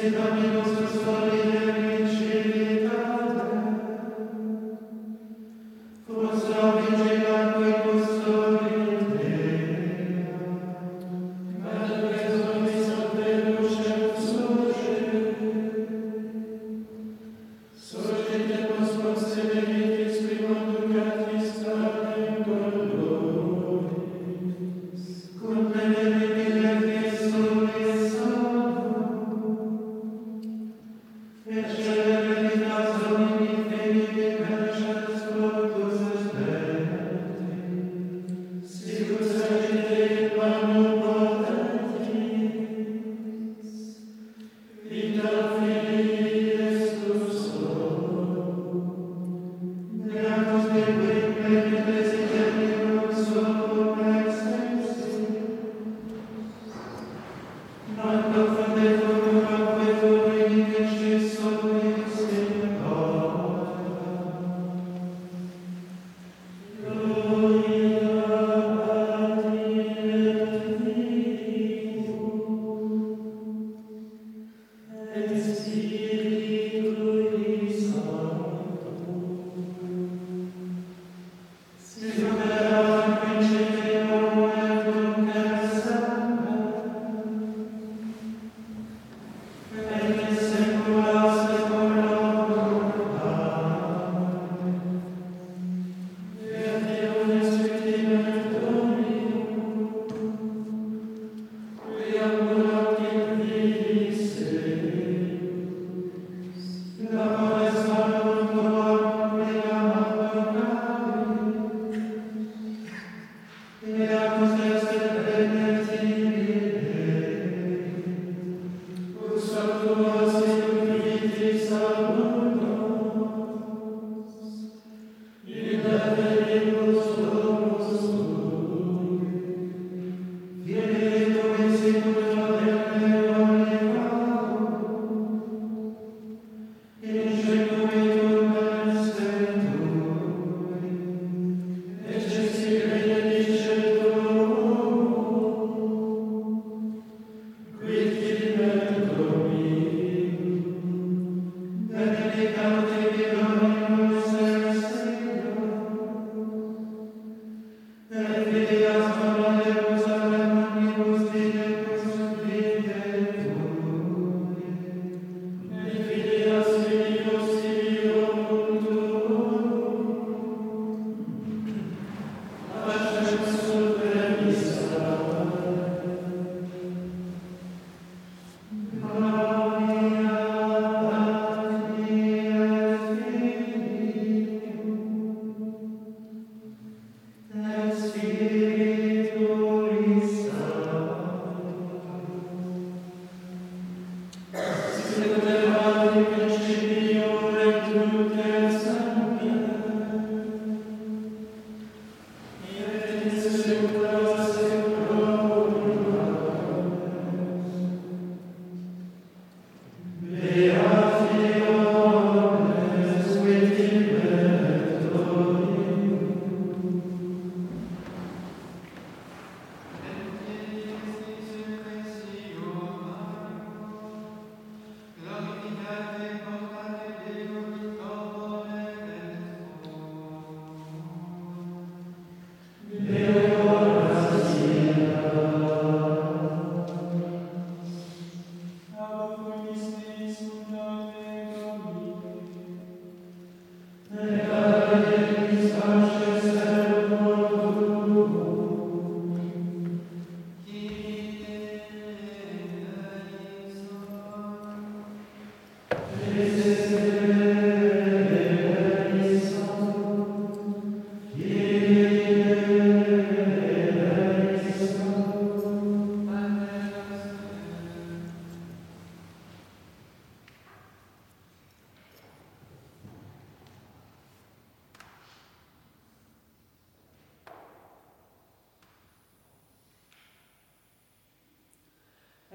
Sit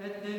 that they